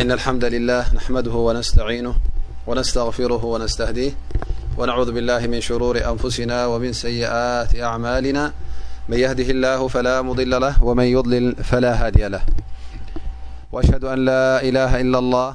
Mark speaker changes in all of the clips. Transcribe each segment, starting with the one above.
Speaker 1: إن الحمد لله نحمده ونستعينه ونستغفره ونستهديه و نعوذ بالله من شرور أنفسنا ومن سيئات أعمالنا من يهده الله فلا مضل له و من يضلل فلا هادي له وأشهد أن لا إله إلا الله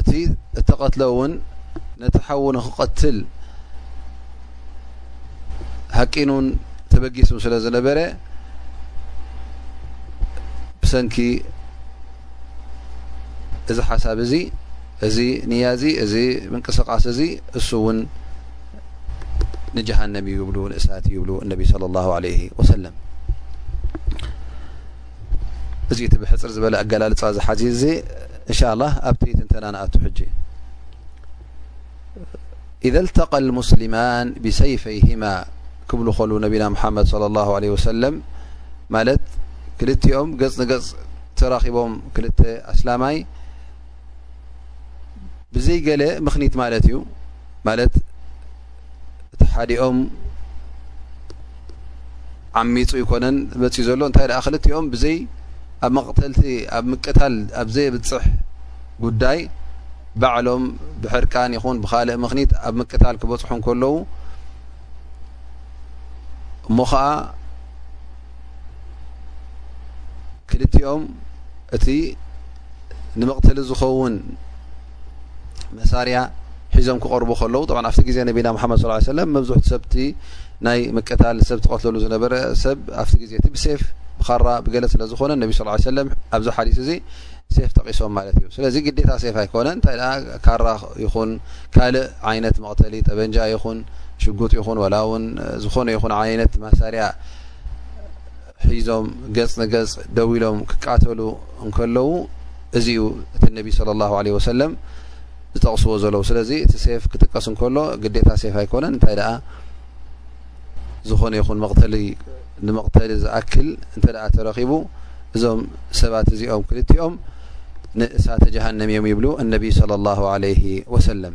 Speaker 1: እቲ እተቐትለ እውን ነቲ ሓዉ ንክቐትል ሃቂኑን ተበጊሱን ስለ ዝነበረ ብሰንኪ እዚ ሓሳብ እዚ እዚ ንያ እዚ እዚ ምንቅስቃስ እዚ እሱ እውን ንጀሃንም ይብሉ ንእሳት ይብሉ እነቢ ለ ላ ለ ወሰለም እዚ እቲ ብሕፅር ዝበለ ኣገላልፃ ዝሓዚ እዚ እንሻ ላ ኣብቲ ትንተና ንኣቱ ሕጂ ኢዘ ልተቀ ልሙስሊማን ብሰይፈይሂማ ክብሉ ከሉ ነቢና ሙሓመድ ለ ላ ለ ወሰለም ማለት ክልቲኦም ገፅ ንገፅ ተራኪቦም ክልተ ኣስላማይ ብዘይ ገለ ምኽኒት ማለት እዩ ማለት እቲ ሓዲኦም ዓሚፁ ኣይኮነን መፅዩ ዘሎ እንታይ ደኣ ክልቲኦም ብዘይ ኣብ መቕተልቲ ኣብ ምቅታል ኣብ ዘየብፅሕ ጉዳይ ባዕሎም ብሕርቃን ይኹን ብካልእ ምኽኒት ኣብ ምቅታል ክበፅሑ ከለዉ እሞ ከዓ ክልቲኦም እቲ ንመቕተሊ ዝኸውን መሳርያ ሒዞም ክቐርቡ ከለዉ ብ ኣብቲ ግዜ ነቢና ሓመድ ስ ሰለ መብዝሕቲ ሰብቲ ናይ ምቅታል ሰብ ትቐትለሉ ዝነበረ ሰብ ኣብቲ ግዜ እቲ ብሴፍ ብኻራ ብገለ ስለ ዝኾነ ነቢ ስ ሰለ ኣብዚ ሓዲስ እዚ ሴፍ ጠቒሶም ማለት እዩ ስለዚ ግዴታ ሴፍ ኣይኮነ እንታይ ካራ ይኹን ካልእ ዓይነት መቕተሊ ጠበንጃ ይኹን ሽጉጥ ይኹን ዋላ እውን ዝኾነ ይኹን ዓይነት መሳርያ ሒዞም ገጽ ንገጽ ደው ኢሎም ክቃተሉ እንከለዉ እዚ ዩ እቲ ነቢ ስለ ላሁ ለ ወሰለም ዝጠቕስዎ ዘለዉ ስለዚ እቲ ሴፍ ክጥቀስ እንከሎ ግዴታ ሴፍ ኣይኮነን እንታይ ደኣ ዝኾነ ይኹን መቕተሊ ንመቕተሊ ዝኣክል እንተ ደኣ ተረኺቡ እዞም ሰባት እዚኦም ክልቲኦም ንእሳተ ጀሃንም እዮም ይብሉ እነቢይ ስለ ላሁ ለይሂ ወሰለም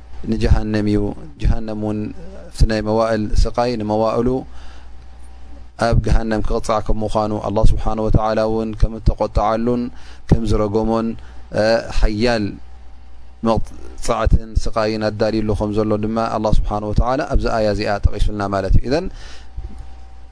Speaker 1: ንጀሃነም እዩ ጀሃነም እውን እቲ ናይ መዋእል ስቃይ ንመዋእሉ ኣብ ገሃነም ክቕፃዕ ከም ምዃኑ ኣላ ስብሓን ወተዓላ እውን ከም እተቆጠዓሉን ከም ዝረገሞን ሓያል መቕፃዕትን ስቃይን ኣዳልዩሉ ከም ዘሎ ድማ ኣላ ስብሓን ወተዓላ ኣብዚ ኣያ እዚኣ ጠቒሱልና ማለት እዩ እዘን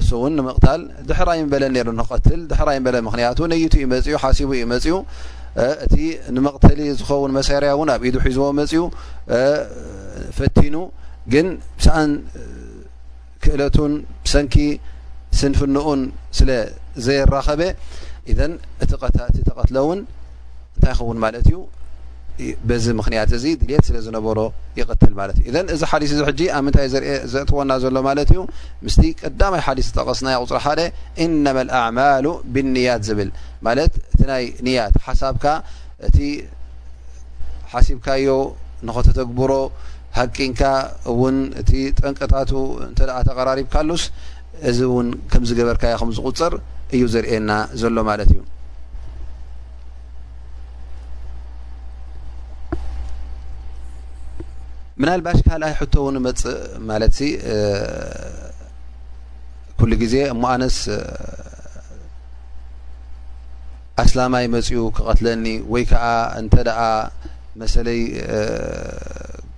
Speaker 1: እሱ እውን ንምቕታል ድሕር ኣይምበለን ነይሩ ንቐትል ድሕር ኣይምበለ ምክንያቱ ነይቱ እዩ መፅኡ ሓሲቡ እዩ መፅኡ እቲ ንመቕተሊ ዝኸውን መሳርያ እውን ኣብ ኢዱ ሒዝዎ መፅኡ ፈቲኑ ግን ብሰኣን ክእለቱን ብሰንኪ ስንፍንኡን ስለ ዘየራኸበ እዘን እቲ ቀታእቲ ተቐትለውን እንታይ ይኸውን ማለት እዩ በዚ ምክንያት እዚ ድልት ስለ ዝነበሮ ይቅትል ማለት እዩ እዘ እዚ ሓዲስ እዚ ሕጂ ኣብ ምንታይ ዘእትወና ዘሎ ማለት እዩ ምስቲ ቀዳማይ ሓዲስ ዝጠቀስናይ ኣቁፅሪ ሓደ ኢነመ ኣዕማሉ ብንያት ዝብል ማለት እቲ ናይ ንያት ሓሳብካ እቲ ሓሲብካዮ ንኸተተግብሮ ሃቂንካ እውን እቲ ጠንቅታቱ እተ ተቀራሪብካሉስ እዚ እውን ከም ዝገበርካዮ ከም ዝቑፀር እዩ ዘርእየና ዘሎ ማለት እዩ። ምናልባሽ ካልኣይ ሕቶ እውን መፅእ ማለት ኩሉ ግዜ እሞ ኣነስ ኣስላማይ መፅኡ ክቐትለኒ ወይ ከዓ እንተ ደኣ መሰለይ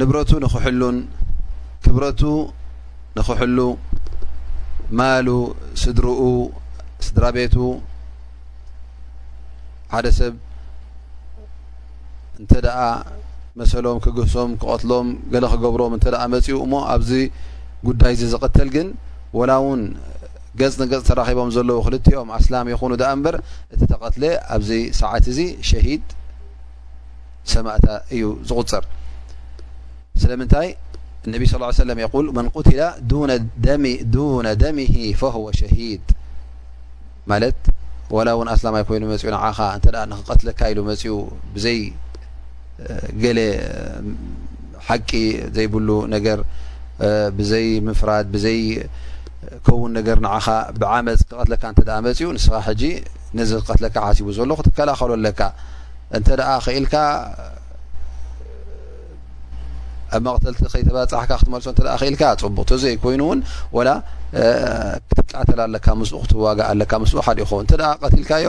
Speaker 1: ንብረቱ ንክሕሉን ክብረቱ ንክሕሉ ማሉ ስድርኡ ስድራ ቤቱ ሓደ ሰብ እንተ ደኣ መሰሎም ክግህሶም ክቐትሎም ገለ ክገብሮም እንተ መፅኡ እሞ ኣብዚ ጉዳይ እዚ ዝቐተል ግን ወላ እውን ገጽ ንገጽ ተራኺቦም ዘለዉ ክልቲኦም ኣስላም ይኹኑ ደኣ እምበር እቲ ተቐትለ ኣብዚ ሰዓት እዚ ሸሂድ ሰማእታ እዩ ዝቑጽር ስለምንታይ እነቢ ስ ሰለም የቁል መን ቁትላ ዱነ ደሚሂ ፈህወ ሸሂድ ማለት ዋላ እውን ኣስላማይ ኮይኑ መፅኡ ንዓኻ እንተ ንክቀትለካ ኢሉ መፅኡ ብዘይ ገለ ሓቂ ዘይብሉ ነገር ብዘይ ምፍራድ ብዘይ ከውን ነገር ንዓኻ ብዓመፅ ክቐትለካ እንተ መፅኡ ንስኻ ሕጂ ነዚ ክቀትለካ ሓሲቡ ዘሎ ክትከላኸሎ ኣለካ እንተ ክኢልካ ኣብ መቕተልቲ ከይተባፃሕካ ክትመልሶ እተ ክኢልካ ፅቡቅ ተዘይኮይኑ እውን ወላ ክትቃተል ኣለካ ምስ ክትዋጋ ኣለካ ምስ ሓደ ይኸውን እተ ቀትልካዮ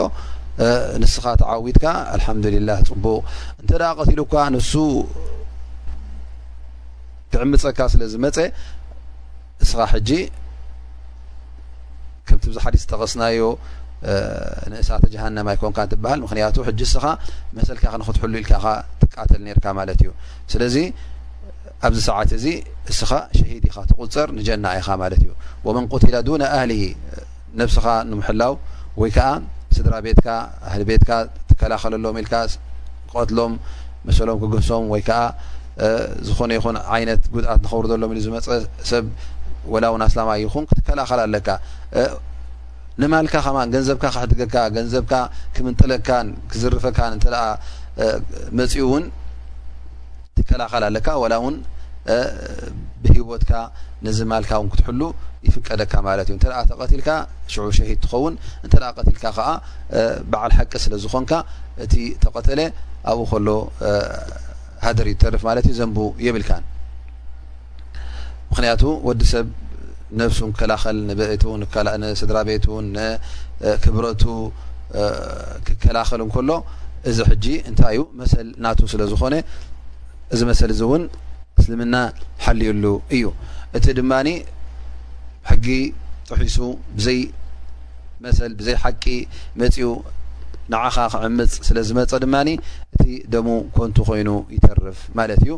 Speaker 1: ንስኻ ተዓዊትካ ኣልሓምዱልላ ፅቡቅ እንተ ቀቲሉካ ንሱ ክዕምፀካ ስለ ዝመፀ እስኻ ሕጂ ከምቲ ብዚ ሓዲስ ዝጠቐስናዮ ንእሳተ ጀሃነም ኣይኮንካ ትበሃል ምክንያቱ ሕጂ እስኻ መሰልካ ክንክትሕሉ ኢልካ ኻ ትቃተል ነርካ ማለት እዩ ስለዚ ኣብዚ ሰዓት እዚ እስኻ ሸሂድ ኢኻ ትቁፅር ንጀና ኢኻ ማለት እዩ ወመን ቁትላ ዱና ኣህሊ ነብስኻ ንምሕላው ወይ ከኣ ስድራ ቤትካ፣ ኣህሊ ቤትካ ትከላኸለሎም ኢልካ ክቐትሎም፣ መሰሎም ክግህሶም ወይ ከኣ ዝኾነ ይኹን ዓይነት ጉድኣት ንኸውርደሎም ኢሉ ዝመጸ ሰብ ወላ እውን ኣስላማይ ይኹን ክትከላኸል ኣለካ። ንማልካ ከማን ገንዘብካ ክሕድገካ ገንዘብካ ክምንጥለካን ክዝርፈካን እንተ መጺኡ እውን ትከላኸል ኣለካ ዋላ ውን ብሂወትካ ነዚ ማልካ ውን ክትሕሉ ይፍቀደካ ማለት እዩ እንተ ተቐትልካ ሽዑ ሸሂድ ትኸውን እንተ ቀትልካ ከዓ በዓል ሓቂ ስለ ዝኾንካ እቲ ተቐተለ ኣብኡ ከሎ ሃደር ይተርፍ ማለት እዩ ዘንቡ የብልካን ምክንያቱ ወዲ ሰብ ነብሱ ክከላኸል ንበእቱ ንስድራቤቱ ንክብረቱ ክከላኸል እንከሎ እዚ ሕጂ እንታይ እዩ መሰል ናቱ ስለ ዝኾነ እዚ መሰል እዚ እውን እስልምና ሓልዩሉ እዩ እቲ ድማ ሕጊ ጥሒሱ ብዘይ መሰል ብዘይ ሓቂ መፅኡ ንዓኻ ክዕምፅ ስለ ዝመፀ ድማ እቲ ደሙ ኮንቱ ኮይኑ ይተርፍ ማለት እዩ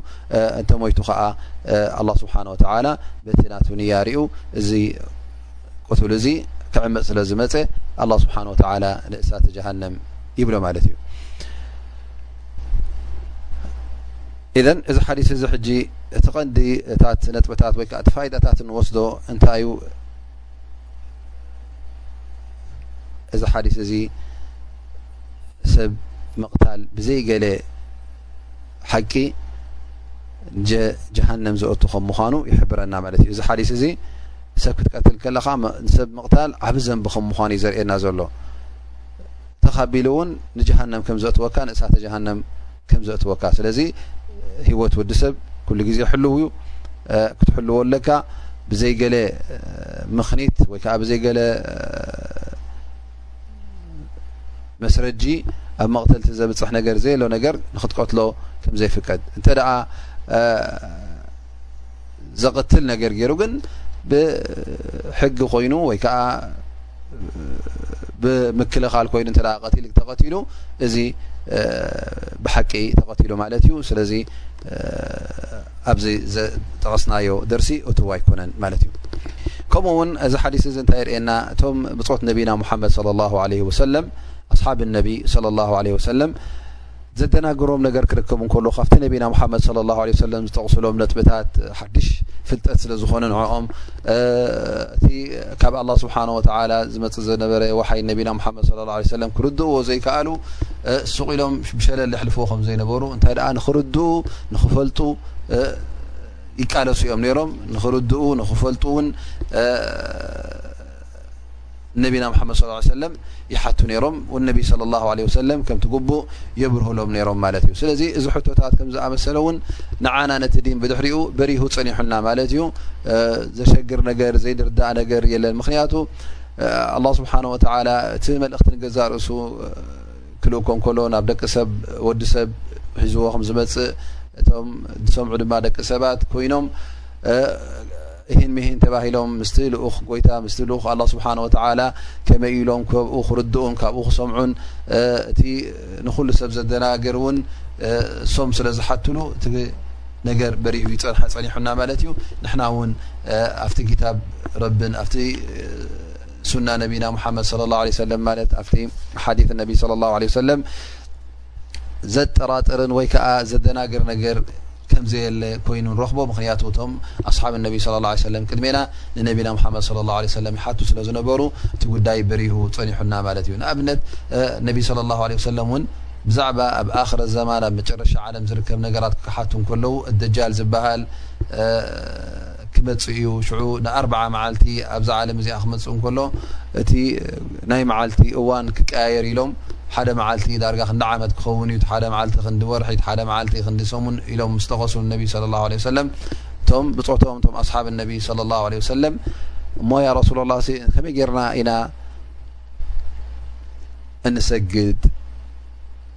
Speaker 1: እንተ ሞይቱ ኸዓ ኣላ ስብሓን ወተላ በቲ ናቱ ንያርኡ እዚ ቅትሉ እዚ ክዕምፅ ስለ ዝመፀ ኣላ ስብሓን ወተላ ንእሳተ ጀሃንም ይብሎ ማለት እዩ ኢዘን እዚ ሓዲስ እዚ ሕጂ እቲ ቐንዲ እታት ነጥብታት ወይ ከዓ እቲ ፋይዳታት ንወስዶ እንታይ እዩ እዚ ሓዲስ እዚ ሰብ ምቕታል ብዘይገለ ሓቂ ጀሃንም ዘእቱ ከም ምኳኑ ይሕብረና ማለት እዩ እዚ ሓዲስ እዚ ሰብ ክትቀትል ከለካ ሰብ ምቕታል ዓብ ዘንቢ ከም ምኳኑ እዩ ዘርእየና ዘሎ ተካቢሉ እውን ንጀሃንም ከም ዘእትወካ ንእሳተ ጀሃንም ከም ዘእትወካ ስለዚ ሂወት ወዲ ሰብ ኩሉ ግዜ ሕልው እዩ ክትሕልዎ ኣለካ ብዘይገለ ምክኒት ወይከዓ ብዘይገለ መስረጂ ኣብ መቕተልቲ ዘብፅሕ ነገር ዘየሎ ነገር ንክትቀትሎ ከም ዘይፍቀድ እንተ ደኣ ዘቕትል ነገር ገይሩ ግን ብሕጊ ኮይኑ ወይ ከዓ ብምክልኻል ኮይኑ እተ ቀትል ተቐትሉ እዚ ብሓቂ ተቐትሉ ማለት እዩ ስለዚ ኣብዚ ዘጠቐስናዮ ደርሲ እትው ኣይኮነን ማለት እዩ ከምኡ ውን እዚ ሓዲስ እዚ እንታይ የርእየና እቶም ብፆት ነቢና ሙሓመድ صለ ላ ለ ወሰለም ኣስሓብ ነቢ ለ ላ ለ ወሰለም ዘደናግሮም ነገር ክርከብ እንከሎ ካብቲ ነቢና ሓመድ ለ ላ ሰለም ዝጠቕስሎም ነጥብታት ሓድሽ ፍልጠት ስለ ዝኾነ ንኦም እቲ ካብ ኣላ ስብሓን ወተላ ዝመፅ ዘነበረ ዋሓይ ነቢና ሙሓመድ ስለ ላ ለ ሰለም ክርድእዎ ዘይከኣሉ ሱቕ ኢሎም ብሸለል ዘሕልፍዎ ከም ዘይነበሩ እንታይ ደኣ ንኽርድኡ ንኽፈልጡ ይቃለሱ እዮም ነይሮም ንኽርድኡ ንኽፈልጡ እውን ንነቢና ሙሓመድ ሰለላሁ ዓለይሂ ወሰለም ይሓቱ ነይሮም፣ ወነቢይ ሰለላሁ ዓለይሂ ወሰለም ከምቲ ግቡእ የብርሁሎም ነይሮም ማለት እዩ። ስለዚ እዚ ሕቶታት ከም ዝኣመሰለ እውን ንዓና ነቲ ዲን ብድሕሪኡ በሪሁ ጸኒሑና ማለት እዩ። ዘሸግር ነገር ዘይንርዳእ ነገር የለን። ምክንያቱ ኣላህ ስብሓነሁ ወተዓላ እቲ መልእኽቲ ንገዛእ ርእሱ ክልእኮ እንከሎ ናብ ደቂ ሰብ ወዲ ሰብ ሒዝዎ ከም ዝመጽእ እቶም ዝሰምዑ ድማ ደቂ ሰባት ኮይኖም እሂን ምሂን ተባሂሎም ምስቲ ልኡኽ ጎይታ ምስቲ ልኡኽ ኣላ ስብሓን ወተዓላ ከመይ ኢሎም ከብኡ ክርድኡን ካብኡ ክሰምዑን እቲ ንኹሉ ሰብ ዘደናግር እውን እሶም ስለ ዝሓትሉ እቲ ነገር በሪሁ ይፀንሐ ፀኒሑና ማለት እዩ ንሕና እውን ኣብቲ ክታብ ረብን ኣብቲ ሱና ነቢና ሙሓመድ ለ ላ ሰለም ማለት ኣብቲ ሓዲ ነቢ ለ ላ ሰለም ዘጠራጥርን ወይ ከዓ ዘደናግር ነገር ከም ዘየለ ኮይኑ ንረኽቦ ምክንያቱ እቶም ኣስሓብ ነቢ ስለ ላ ሰለም ቅድሜና ንነቢና ሓመድ ስለ ላ ሰለም ይሓቱ ስለ ዝነበሩ እቲ ጉዳይ በሪሁ ፀኒሑና ማለት እዩ ንኣብነት ነቢ ስለ ላ ለ ሰለም እውን ብዛዕባ ኣብ ኣክረ ዘማን ኣብ መጨረሻ ዓለም ዝርከብ ነገራት ክሓቱ ከለዉ እደጃል ዝበሃል ኪመጽእ እዩ። ሽዑ ንኣርብዓ መዓልቲ ኣብዛ ዓለም እዚኣ ኪመጽእ እንከሎ፣ እቲ ናይ መዓልቲ እዋን ኪቀያየር ኢሎም፣ ሓደ መዓልቲ ዳርጋ ክንዲ ዓመት ኪኸውን እዩ፣ እቲ ሓደ መዓልቲ ክንዲ ወርሒ፣ እቲ ሓደ መዓልቲ ክንዲ ሰሙን ኢሎም ምስ ጠቐሱ ንነብዪ ሰለላሁ ዓለይሂ ወሰለም እቶም ብጾቶም እቶም ኣስሓብ ነብዪ ሰለላሁ ዓለይሂ ወሰለም እሞ ያ ረሱለላህሲ ከመይ ጌርና ኢና እንሰግድ?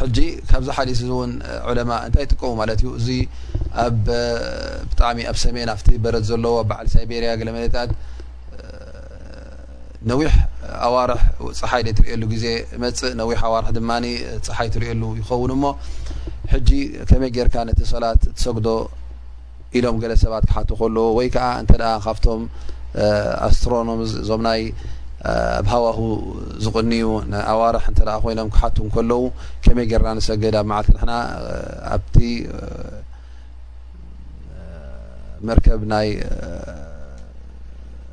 Speaker 1: ሕጂ ካብዚ ሓዲስ እዚ እውን ዑለማ እንታይ ይጥቀሙ ማለት እዩ እዚ ኣብ ብጣዕሚ ኣብ ሰሜን ኣብቲ በረድ ዘለዎ ኣብ በዓል ሳይቤርያ ገለ መሬታት ነዊሕ ኣዋርሕ ፀሓይ ዘይትርእየሉ ግዜ መፅእ ነዊሕ ኣዋርሕ ድማ ፀሓይ ትርእየሉ ይኸውን እሞ ሕጂ ከመይ ጌርካ ነቲ ሰላት ትሰግዶ ኢሎም ገለ ሰባት ክሓቱ ከለዉ ወይ ከኣ እንተ ካብቶም ኣስትሮኖምስ እዞም ናይ ኣብ ሃዋሁ ዝቕንዩ ኣዋርሕ እንተ ኮይኖም ክሓቱ ከለዉ ከመይ ጌርና ንሰግድ ኣብ መዓልቲ ንሕና ኣብቲ መርከብ ናይ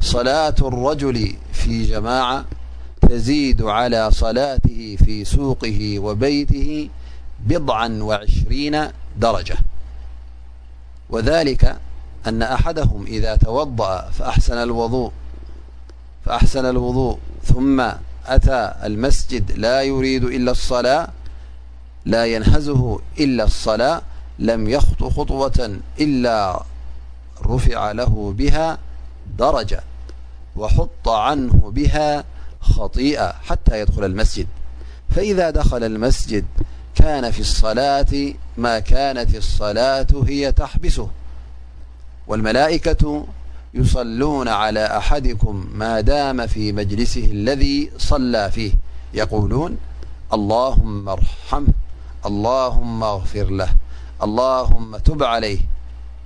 Speaker 1: صلاة الرجل في جماعة تزيد على صلاته في سوقه وبيته بضعا وعشرين درجة وذلك أن أحدهم إذا توضأ فأحسن الوضوء ثم أتى المسجد لا ينهزه إلا الصلاة لم يخطو خطوة إلا رفع له بها درجة وحط عنه بها خطيئة حتى يدخل المسجد فإذا دخل المسجد كان في الصلاة ما كانت الصلاة هي تحبسه والملائكة يصلون على أحدكم ما دام في مجلسه الذي صلى فيه يقولون اللهم ارحمه اللهم اغفر له اللهم تب عليه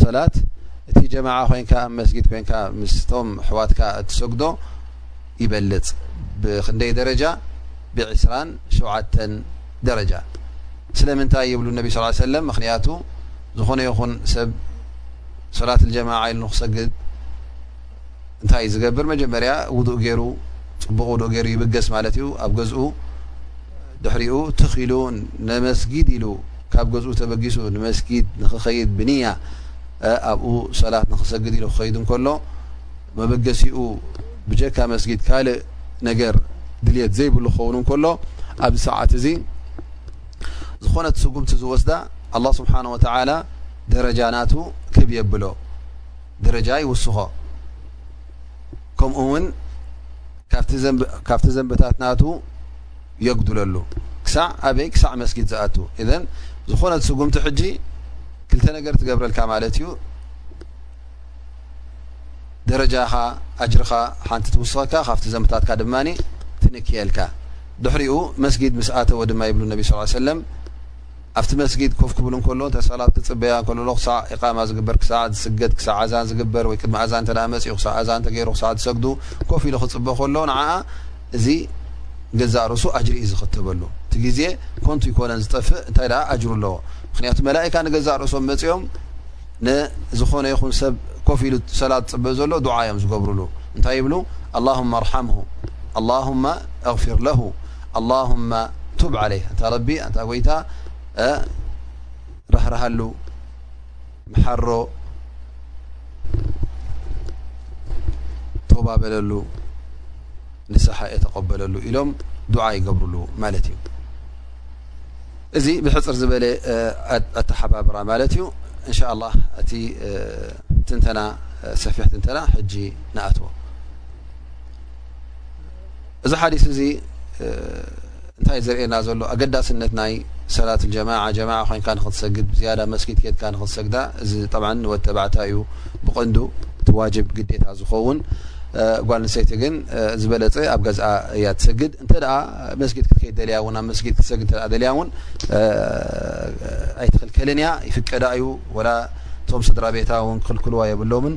Speaker 1: ሰላት እቲ ጀማዓ ኮይንካ ኣብ መስጊድ ኮይንካ ምስቶም ኣሕዋትካ እትሰግዶ ይበልፅ ብክንደይ ደረጃ ብዕስራን ሸውዓተን ደረጃ ስለምንታይ ይብሉ ነቢ ስ ሰለም ምክንያቱ ዝኾነ ይኹን ሰብ ሰላት ልጀማዓ ኢሉ ንክሰግድ እንታይ እዩ ዝገብር መጀመርያ ውዱእ ገይሩ ጽቡቕ ውዱእ ገይሩ ይብገስ ማለት እዩ ኣብ ገዝኡ ድሕሪኡ ትኽ ኢሉ ንመስጊድ ኢሉ ካብ ገዝኡ ተበጊሱ ንመስጊድ ንክኸይድ ብንያ ኣብኡ ሰላት ንክሰግድ ኢሉ ክኸይድ እንከሎ መበገሲኡ ብጀካ መስጊድ ካልእ ነገር ድልት ዘይብሉ ክኸውን እንከሎ ኣብዚ ሰዓት እዚ ዝኾነት ስጉምቲ ዝወስዳ ኣላ ስብሓን ወተዓላ ደረጃ ናቱ ክብ የብሎ ደረጃ ይውስኾ ከምኡ እውን ካብቲ ዘንብታት ናቱ የጉድለሉ ክሳዕ ኣበይ ክሳዕ መስጊድ ዝኣቱ እዘን ዝኾነት ስጉምቲ ሕጂ ክልተ ነገር ትገብረልካ ማለት እዩ ደረጃኻ ኣጅርኻ ሓንቲ ትውስኸካ ካብቲ ዘንብታትካ ድማ ትንክየልካ ድሕሪኡ መስጊድ ምስ ኣተወ ድማ ይብሉ ነቢ ስ ሰለም ኣብቲ መስጊድ ኮፍ ክብል እንከሎ እንተ ሰላት ክጽበያ እንከለሎ ክሳዕ ኢቃማ ዝግበር ክሳዕ ዝስገድ ክሳዕ ኣዛን ዝግበር ወይ ቅድሚ ኣዛን እንተ መጺኡ ክሳዕ ኣዛን ተገይሩ ክሳዕ ዝሰግዱ ኮፍ ኢሉ ክጽበ ከሎ ንዓኣ እዚ ገዛእ ርእሱ ኣጅሪ እዩ ዝኸተበሉ እቲ ግዜ ኮንቱ ይኮነን ዝጠፍእ እንታይ ደኣ ኣጅሩ ኣለዎ ምክንያቱ መላኢካ ንገዛእ ርእሶም መጺኦም ንዝኾነ ይኹን ሰብ ኮፍ ኢሉ ሰላት ዝጽበ ዘሎ ዱዓ እዮም ዝገብሩሉ እንታይ ይብሉ ኣላሁማ ኣርሓምሁ ኣላሁማ ኣግፊር ለሁ ኣላሁመ ቱብ ዓለይህ ኣንታ ረቢ ኣንታ ጎይታ ራህርሃሉ መሓሮ ቶባ በለሉ ንስሓ እየ ተቐበለሉ ኢሎም ዱዓ ይገብርሉ ማለት እዩ እዚ ብሕፅር ዝበለ ኣተሓባብራ ማለት እዩ እንሻ ላ እቲ ትንተና ሰፊሕ ትንተና ሕጂ ንኣትዎ እዚ ሓዲስ እዚ እንታይ ዘርእየና ዘሎ ኣገዳስነት ናይ ሰላት ጀማ ጀማ ኮይንካ ንክትሰግድ ብዝያዳ መስጊድ ኬድካ ንክትሰግዳ እዚ ጠብ ወተባዕታ እዩ ብቀንዱ እቲ ዋጅብ ግዴታ ዝኸውን ጓል ንሰይቲ ግን ዝበለፀ ኣብ ገዝኣ እያ ትሰግድ እንተ መስጊድ ክትከይድ ደልያ እውን ኣብ መስጊድ ክትሰግድ እ ደልያ እውን ኣይትክልከልን እያ ይፍቀዳ እዩ ወላ እቶም ስድራ ቤታ እውን ክክልክልዋ የብሎምን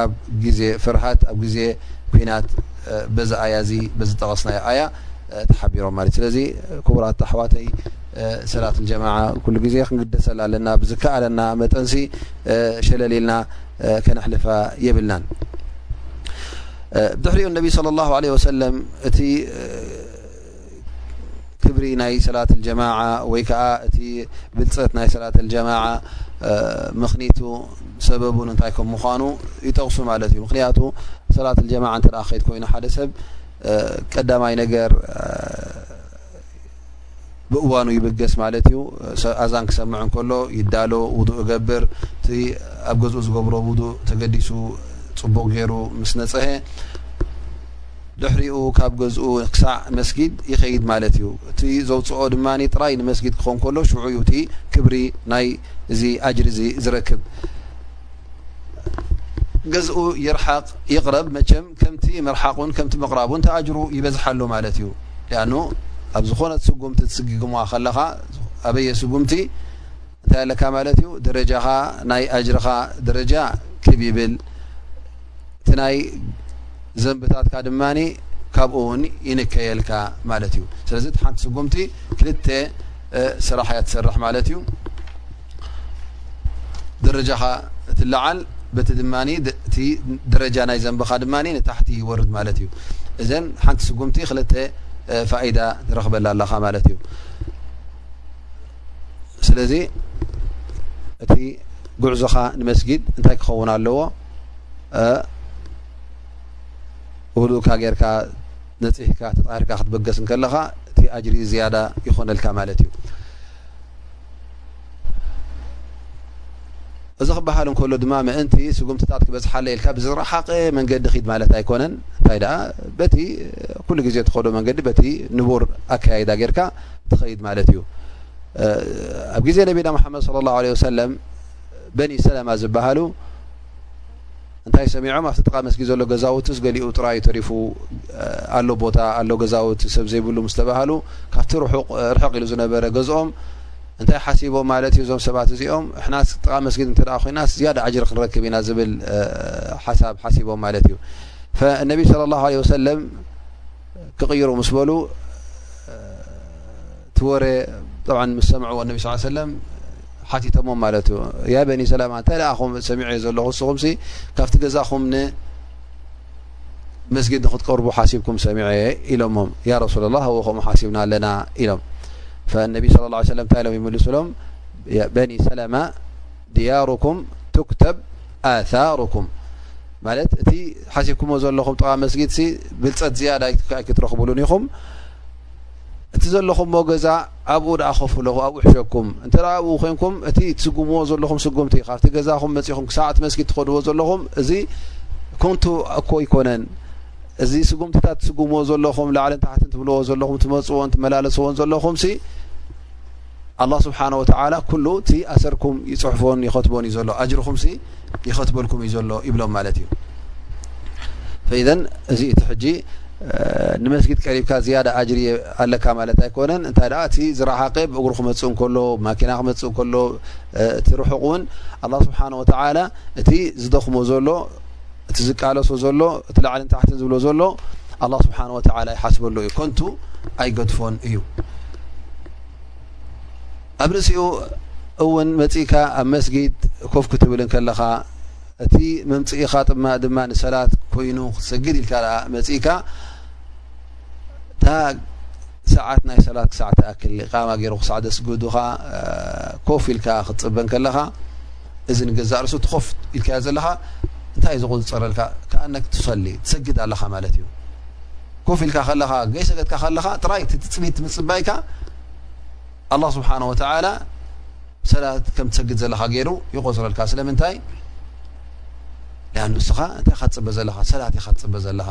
Speaker 1: ኣብ ግዜ ፍርሃት ኣብ ግዜ ኩናት በዚ ኣያ እዚ በዚ ጠቐስናዮ ኣያ ተሓቢሮም ማለት ስለዚ ክቡራት ኣሕዋተይ ሰላት ልጀማዓ ኩሉ ግዜ ክንግደሰላ ኣለና ብዝከኣለና መጠንሲ ሸለል ኢልና ከነሕልፋ የብልናን ድሕሪኡ ነቢ ለ ላ ለ ወሰለም እቲ ክብሪ ናይ ሰላት ጀማዓ ወይ ከዓ እቲ ብልፀት ናይ ሰላት ጀማዓ ምኽኒቱ ሰበቡን እንታይ ከም ምኳኑ ይጠቕሱ ማለት እዩ ምክንያቱ ሰላት ጀማዓ እተ ከይድ ኮይኑ ሓደ ሰብ ቀዳማይ ነገር ብእዋኑ ይብገስ ማለት እዩ ኣዛን ክሰምዕ እንከሎ ይዳሎ ውዱእ እገብር እቲ ኣብ ገዝኡ ዝገብሮ ውዱእ ተገዲሱ ፅቡቕ ገይሩ ምስ ነፀሀ ድሕሪኡ ካብ ገዝኡ ክሳዕ መስጊድ ይኸይድ ማለት እዩ። እቲ ዘውጽኦ ድማ ጥራይ ንመስጊድ ክኸውን ከሎ ሽዑ እዩ እቲ ክብሪ ናይ እዚ ኣጅሪ እዚ ዝረክብ። ገዝኡ ይርሓቕ ይቕረብ መቸም ከምቲ ምርሓቑን ከምቲ ምቕራቡን እቲ ኣጅሩ ይበዝሓሉ ማለት እዩ። ሊኣኑ ኣብ ዝኾነት ስጉምቲ ትስግግማ ከለኻ ኣበየ ስጉምቲ እንታይ ኣለካ ማለት እዩ ደረጃኻ ናይ ኣጅርኻ ደረጃ ክብ ይብል እቲ ናይ ዘንብታትካ ድማ ካብኡ ውን ይንከየልካ ማለት እዩ ስለዚ እቲ ሓንቲ ስጉምቲ ክልተ ስራሕ እያ ትሰርሕ ማለት እዩ ደረጃኻ እትለዓል በቲ ድማ እቲ ደረጃ ናይ ዘንብኻ ድማ ንታሕቲ ይወርድ ማለት እዩ እዘን ሓንቲ ስጉምቲ ክልተ ፋኢዳ ትረክበላ ኣለኻ ማለት እዩ ስለዚ እቲ ጉዕዞኻ ንመስጊድ እንታይ ክኸውን ኣለዎ ውሉእካ ጌርካ ነፅህካ ተጣህርካ ክትበገስ ከለኻ እቲ ኣጅሪ ዝያዳ ይኾነልካ ማለት እዩ እዚ ክበሃል እንከሎ ድማ ምእንቲ ስጉምትታት ክበፅሓለ ኢልካ ብዝረሓቀ መንገዲ ኪድ ማለት ኣይኮነን እንታይ ደኣ በቲ ኩሉ ግዜ ትኸዶ መንገዲ በቲ ንቡር ኣከያይዳ ጌርካ ትኸይድ ማለት እዩ ኣብ ግዜ ነቢና ሙሓመድ صለ ላه ለ ወሰለም በኒ ሰለማ ዝበሃሉ እንታይ ሰሚዖም ኣብቲ ጥቃ መስጊ ዘሎ ገዛውቲ ዝገሊኡ ጥራይ ተሪፉ ኣሎ ቦታ ኣሎ ገዛውቲ ሰብ ዘይብሉ ምስ ተባሃሉ ካብቲ ርሕቕ ኢሉ ዝነበረ ገዝኦም እንታይ ሓሲቦም ማለት እዩ እዞም ሰባት እዚኦም ሕና ጥቃ መስጊድ እንተ ኮይና ዝያዳ ኣጅር ክንረክብ ኢና ዝብል ሓሳብ ሓሲቦም ማለት እዩ ነቢ ለ ላه ለ ወሰለም ክቕይሮ ምስ በሉ እቲ ወረ ጠብዓ ምስ ሰምዕዎ ነቢ ስ ሰለም ሓቲቶሞም ማለት እዩ ያ በኒ ሰላማ እንታይ ደኣ ኹም ሰሚዐ ዩ ዘለኹ ንስኹምሲ ካብቲ ገዛኹም ንመስጊድ ንክትቀርቡ ሓሲብኩም ሰሚዐ ኢሎሞም ያ ረሱላ ላ ዎ ከምኡ ሓሲብና ኣለና ኢሎም ፈነቢ ስለ ላ ሰለም እንታይ ኢሎም ይምልሱሎም በኒ ሰላማ ድያሩኩም ትክተብ ኣታሩኩም ማለት እቲ ሓሲብኩሞ ዘለኹም ጥቓ መስጊድ ሲ ብልፀት ዝያዳ ኣይክትረኽብሉን ኢኹም እቲ ዘለኹምዎ ገዛ ኣብኡ ደኣ ኮፍ ኣለኹ ኣብኡ ሕሸኩም እንተ ኣብኡ ኮንኩም እቲ ትስጉምዎ ዘለኹም ስጉምቲ ካብቲ ገዛኹም መፂኹም ክሳዕ እቲ መስጊድ ትኸድዎ ዘለኹም እዚ ኮንቱ እኮ ኣይኮነን እዚ ስጉምትታት ትስጉምዎ ዘለኹም ላዕልን ታሕትን ትብልዎ ዘለኹም ትመፅዎን ትመላለስዎን ዘለኹም ሲ ኣላህ ስብሓነ ወተዓላ ኩሉ እቲ ኣሰርኩም ይፅሕፎን ይኸትቦን እዩ ዘሎ ኣጅርኹምሲ ይኸትበልኩም እዩ ዘሎ ይብሎም ማለት እዩ ፈኢዘን እዚ እቲ ሕጂ ንመስጊድ ቀሪብካ ዝያዳ ኣጅሪ ኣለካ ማለት ኣይኮነን እንታይ ደኣ እቲ ዝረሓቀ ብእግሩ ክመፅእ እንከሎ ማኪና ክመፅእ እንከሎ እቲ ርሑቅ እውን ኣላ ስብሓን ወተዓላ እቲ ዝደኽሞ ዘሎ እቲ ዝቃለሶ ዘሎ እቲ ላዕልን ታሕትን ዝብሎ ዘሎ ኣላ ስብሓን ወተዓላ ይሓስበሉ እዩ ኮንቱ ኣይገድፎን እዩ ኣብ ርእሲኡ እውን መጺእካ ኣብ መስጊድ ኮፍ ክትብል እንከለኻ እቲ መምጽኢኻ ጥማ ድማ ንሰላት ኮይኑ ክትሰግድ ኢልካ ኣ መጺእካ ሰዓት ናይ ሰላት ክሳዕ ትኣክል ቃማ ገይሩ ክሳዕ ዘስግዱኻ ኮፍ ኢልካ ክትፅበ ከለኻ እዚ ንገዛእ ርእሱ እቲ ኮፍ ኢልካዮ ዘለኻ እንታይ እዩ ዝቑጽጸረልካ ከኣነክ ትሰሊ ትሰግድ ኣለኻ ማለት እዩ ኮፍ ኢልካ ከለኻ ገይሰገድካ ከለኻ ጥራይ እቲ ትጽቢት ምጽባይካ ኣላ ስብሓን ወተዓላ ሰላት ከም ትሰግድ ዘለኻ ገይሩ ይቆጽረልካ ስለምንታይ ንስኻ እንታይ ካ ትጽበ ዘለኻ ሰላት ኢኻ ትጽበ ዘለኻ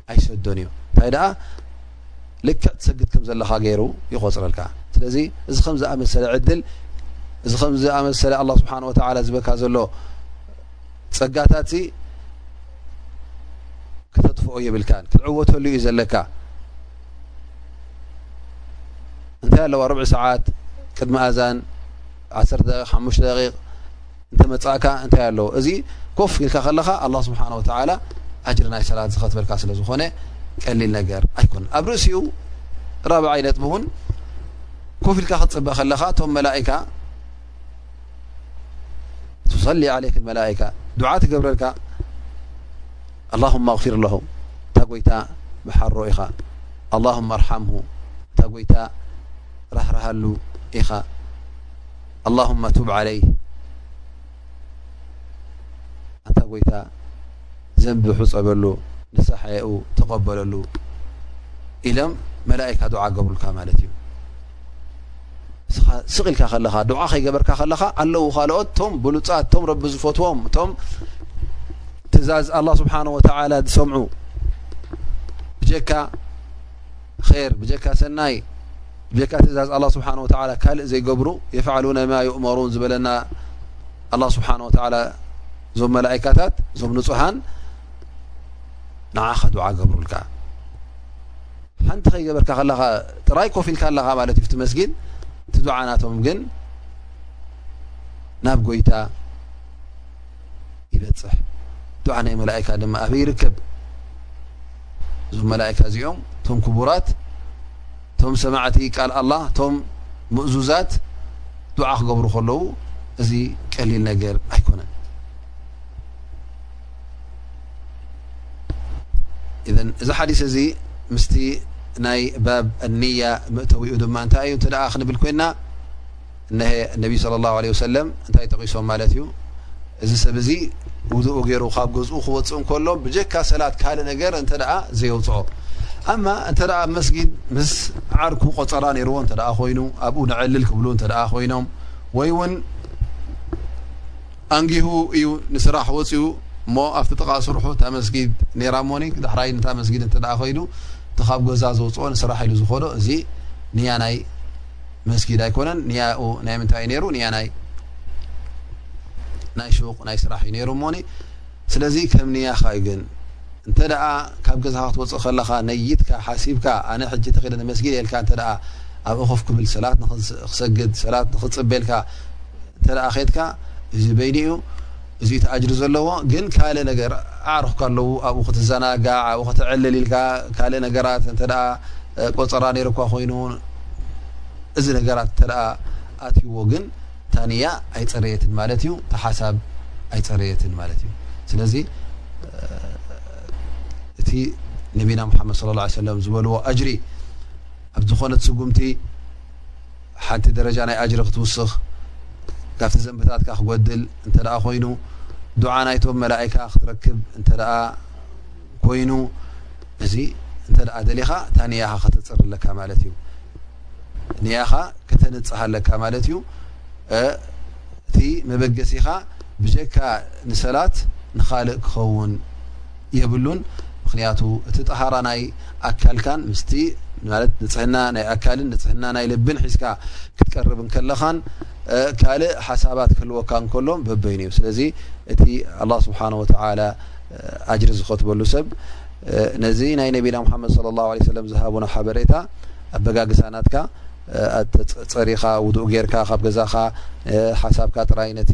Speaker 1: ኣይሰዶን እዩ እንታይ ደኣ ልክዕ ትሰግድ ከም ዘለኻ ገይሩ ይቆፅረልካ ስለዚ እዚ ከም ዝኣመሰለ ዕድል እዚ ከም ዝኣመሰለ ኣላ ስብሓን ወተላ ዝበካ ዘሎ ፀጋታት ከተጥፍኦ የብልካን ክትዕወተሉ እዩ ዘለካ እንታይ ኣለዋ ርብዒ ሰዓት ቅድሚ ኣዛን ዓሓሙሽተ ደቂቅ እንተ መጻእካ እንታይ ኣለዎ እዚ ኮፍ ኢልካ ከለኻ ኣላህ ስብሓን ወተዓላ ኣጅሪ ናይ ሰላት ዝኸትበልካ ስለ ዝኾነ ቀሊል ነገር ኣይኮነን ኣብ ርእሲኡ ራብዓይ ነጥቢ እውን ኮፍ ኢልካ ክትጽበ ከለኻ እቶም መላእካ ትሰሊ ዓለይክ መላእካ ድዓ ትገብረልካ ኣላሁማ ኣግፊር ለሁ እታ ጎይታ መሓሮ ኢኻ ኣላሁማ ኣርሓምሁ እታ ጎይታ ራህርሃሉ ኢኻ ኣላሁመ ቱብ ዓለይህ ኣንታ ጎይታ ዘንቢ ሕፀበሉ ንሳሓየኡ ተቀበለሉ ኢሎም መላኢካ ዱዓ ገብሩልካ ማለት እዩ ስቕ ኢልካ ከለኻ ድዓ ከይገበርካ ከለኻ ኣለዉ ካልኦት ቶም ብሉፃት ቶም ረቢ ዝፈትዎም እቶም ትእዛዝ ኣላ ስብሓን ወተላ ዝሰምዑ ብጀካ ር ብጀካ ሰናይ ብጀካ ትእዛዝ ኣላ ስብሓን ወተላ ካልእ ዘይገብሩ የፍዓሉ ነማ ይእመሩን ዝበለና ኣላ ስብሓን ወተላ እዞም መላእካታት እዞም ንፁሃን ንዓኻ ድዓ ገብሩልካ ሓንቲ ከይገበርካ ከለካ ጥራይ ኮፍ ኢልካ ኣለካ ማለት እዩ ትመስጊን እቲ ድዓ ናቶም ግን ናብ ጎይታ ይበጽሕ ዱዓ ናይ መላኢካ ድማ ኣበይ ይርከብ እዞም መላኢካ እዚኦም እቶም ክቡራት እቶም ሰማዕቲ ቃል ኣላ እቶም ምእዙዛት ዱዓ ክገብሩ ከለዉ እዚ ቀሊል ነገር ኣይኮነን እዚ ሓዲስ እዚ ምስቲ ናይ ባብ ኣንያ መእተዊኡ ድማ እንታይ እዩ እንተ ክንብል ኮይና እነሀ ነቢ ሰለላሁ ዓለይሂ ወሰለም እንታይ ጠቒሶም ማለት እዩ እዚ ሰብ እዚ ውዱኡ ገይሩ ካብ ገዝኡ ክወፅእ እንከሎ ብጀካ ሰላት ካልእ ነገር እንተ ደኣ ዘየውፅኦ ኣማ እንተ ደኣ ኣብ መስጊድ ምስ ዓርኩ ቆፀራ ነይርዎ እንተ ደኣ ኮይኑ ኣብኡ ንዕልል ክብሉ እንተ ደኣ ኮይኖም ወይ እውን ኣንጊሁ እዩ ንስራሕ ወፅኡ እሞ ኣብቲ ጥቓ ስርሑ እታ መስጊድ ነይራ ሞኒ ዳሕራይ ንታ መስጊድ እንተ ደኣ ከይዱ እቲ ካብ ገዛ ዘውፅኦ ንስራሕ ኢሉ ዝኾዶ እዚ ንያ ናይ መስጊድ ኣይኮነን ንያኡ ናይ ምንታይ እዩ ነይሩ ንያ ናይ ናይ ሹቅ ናይ ስራሕ እዩ ነይሩ እሞኒ ስለዚ ከም ንያኻ እዩ ግን እንተ ደኣ ካብ ገዛኻ ክትወፅእ ከለኻ ነይትካ ሓሲብካ ኣነ ሕጂ ተኺደ ንመስጊድ የልካ እንተ ደኣ ኣብኡ ኮፍ ክብል ሰላት ንክሰግድ ሰላት ንክፅበልካ እንተ ደኣ ኬትካ እዚ በይኑ እዩ እዚ እቲ ኣጅሪ ዘለዎ ግን ካልእ ነገር ኣዕሩኽካ ኣለዉ ኣብኡ ክትዘናጋዕ ኣብኡ ከተዕልል ኢልካ ካልእ ነገራት እንተ ቆጸራ ነይሩ እኳ ኮይኑ እዚ ነገራት እንተ ኣትይዎ ግን ታንያ ኣይጸረየትን ማለት እዩ ተሓሳብ ኣይጸረየትን ማለት እዩ ስለዚ እቲ ነቢና ሙሓመድ ስለ ላ ሰለም ዝበልዎ ኣጅሪ ኣብ ዝኾነት ስጉምቲ ሓንቲ ደረጃ ናይ ኣጅሪ ክትውስኽ ካብቲ ዘንብታትካ ክጎድል እንተደኣ ኮይኑ ዱዓ ናይቶም መላኢካ ክትረክብ እንተደኣ ኮይኑ እዚ እንተደኣ ደሊኻ እታ ንያኻ ከተፅር ኣለካ ማለት እዩ ንያኻ ከተንፅህ ኣለካ ማለት እዩ እቲ መበገሲኻ ብጀካ ንሰላት ንኻልእ ክኸውን የብሉን ምኽንያቱ እቲ ጠሃራ ናይ ኣካልካን ምስቲ ማለት ንጽህና ናይ ኣካልን ንጽህና ናይ ልብን ሒዝካ ክትቀርብ እንከለኻን ካልእ ሓሳባት ክህልወካ እንከሎም በበይኑ እዩ ስለዚ እቲ ኣላ ስብሓን ወተላ ኣጅሪ ዝኸትበሉ ሰብ ነዚ ናይ ነቢና ሙሓመድ ለ ላሁ ለ ሰለም ዝሃቡና ሓበሬታ ኣበጋግሳናትካ ፀሪኻ ውድኡ ጌርካ ካብ ገዛኻ ሓሳብካ ጥራይ ነቲ